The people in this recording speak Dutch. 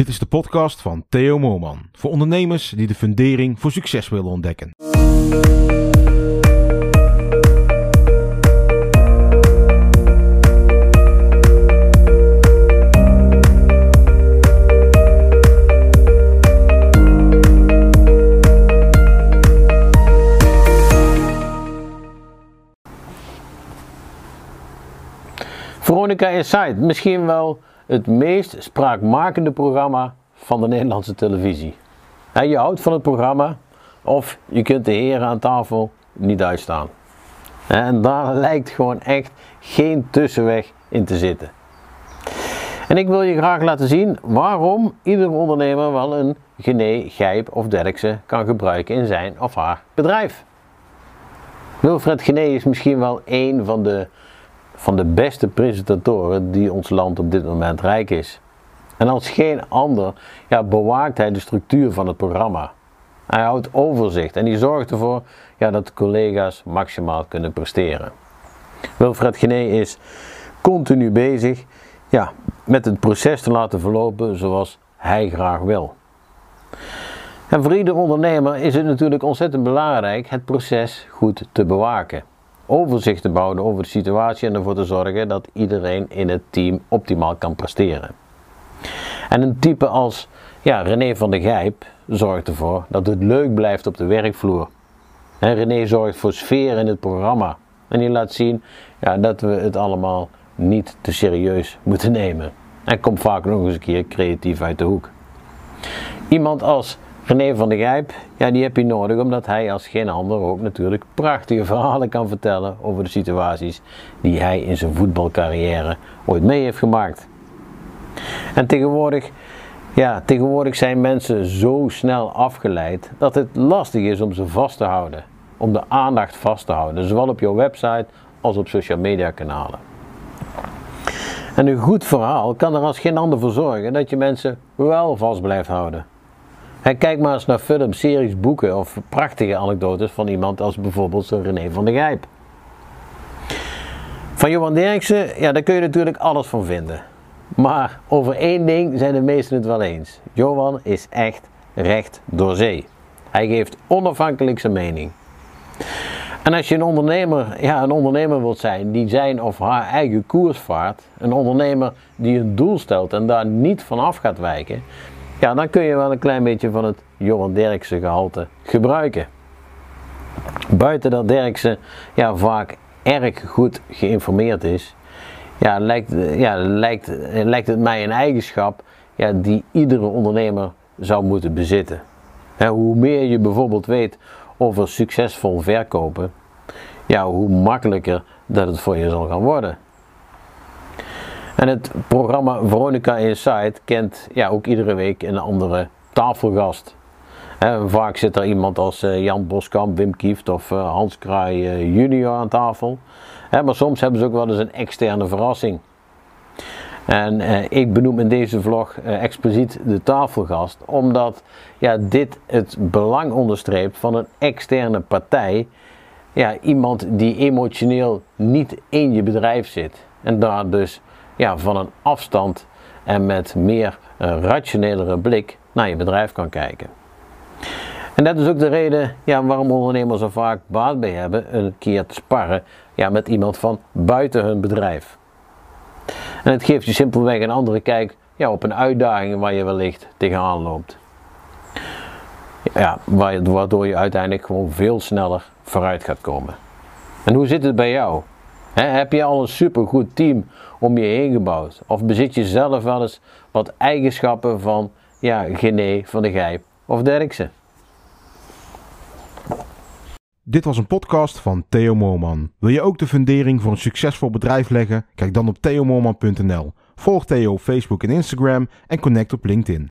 Dit is de podcast van Theo Moorman. Voor ondernemers die de fundering voor succes willen ontdekken. Veronica Inside, misschien wel het meest spraakmakende programma van de Nederlandse televisie. En je houdt van het programma of je kunt de heren aan tafel niet uitstaan. En daar lijkt gewoon echt geen tussenweg in te zitten. En ik wil je graag laten zien waarom ieder ondernemer wel een Gené, Gijp of Derksen kan gebruiken in zijn of haar bedrijf. Wilfred Gené is misschien wel een van de van de beste presentatoren die ons land op dit moment rijk is. En als geen ander ja, bewaakt hij de structuur van het programma. Hij houdt overzicht en die zorgt ervoor ja, dat collega's maximaal kunnen presteren. Wilfred Gené is continu bezig ja, met het proces te laten verlopen zoals hij graag wil. En voor ieder ondernemer is het natuurlijk ontzettend belangrijk het proces goed te bewaken overzicht te bouwen over de situatie en ervoor te zorgen dat iedereen in het team optimaal kan presteren. En een type als ja, René van der Gijp zorgt ervoor dat het leuk blijft op de werkvloer. En René zorgt voor sfeer in het programma. En die laat zien ja, dat we het allemaal niet te serieus moeten nemen. En komt vaak nog eens een keer creatief uit de hoek. Iemand als René van der Gijp, ja, die heb je nodig omdat hij als geen ander ook natuurlijk prachtige verhalen kan vertellen over de situaties die hij in zijn voetbalcarrière ooit mee heeft gemaakt. En tegenwoordig, ja, tegenwoordig zijn mensen zo snel afgeleid dat het lastig is om ze vast te houden. Om de aandacht vast te houden, zowel op jouw website als op social media kanalen. En een goed verhaal kan er als geen ander voor zorgen dat je mensen wel vast blijft houden. Kijk maar eens naar films, series, boeken of prachtige anekdotes van iemand als bijvoorbeeld René van der Gijp. Van Johan Derksen, ja, daar kun je natuurlijk alles van vinden. Maar over één ding zijn de meesten het wel eens. Johan is echt recht door zee. Hij geeft onafhankelijk zijn mening. En als je een ondernemer, ja, een ondernemer wilt zijn die zijn of haar eigen koers vaart, een ondernemer die een doel stelt en daar niet van af gaat wijken, ja, dan kun je wel een klein beetje van het Johan Derksen gehalte gebruiken. Buiten dat Derksen ja, vaak erg goed geïnformeerd is, ja, lijkt, ja, lijkt, lijkt het mij een eigenschap ja, die iedere ondernemer zou moeten bezitten. hoe meer je bijvoorbeeld weet over succesvol verkopen, ja, hoe makkelijker dat het voor je zal gaan worden. En het programma Veronica Insight kent ja, ook iedere week een andere tafelgast. vaak zit er iemand als eh, Jan Boskamp, Wim Kieft of eh, Hans Kraai eh, junior aan tafel. maar soms hebben ze ook wel eens een externe verrassing. En ik benoem in deze vlog expliciet de tafelgast, omdat ja, dit het belang onderstreept van een externe partij. Ja, iemand die emotioneel niet in je bedrijf zit en daar dus ja, van een afstand en met meer uh, rationelere blik naar je bedrijf kan kijken. En dat is ook de reden ja, waarom ondernemers er vaak baat bij hebben een keer te sparren ja, met iemand van buiten hun bedrijf. En het geeft je simpelweg een andere kijk ja, op een uitdaging waar je wellicht tegenaan loopt. Ja, waardoor je uiteindelijk gewoon veel sneller vooruit gaat komen. En hoe zit het bij jou? Heb je al een supergoed team om je heen gebouwd? Of bezit je zelf wel eens wat eigenschappen van ja, Gené, Van de Gijp of Derksen? Dit was een podcast van Theo Moorman. Wil je ook de fundering voor een succesvol bedrijf leggen? Kijk dan op theomoorman.nl. Volg Theo op Facebook en Instagram en connect op LinkedIn.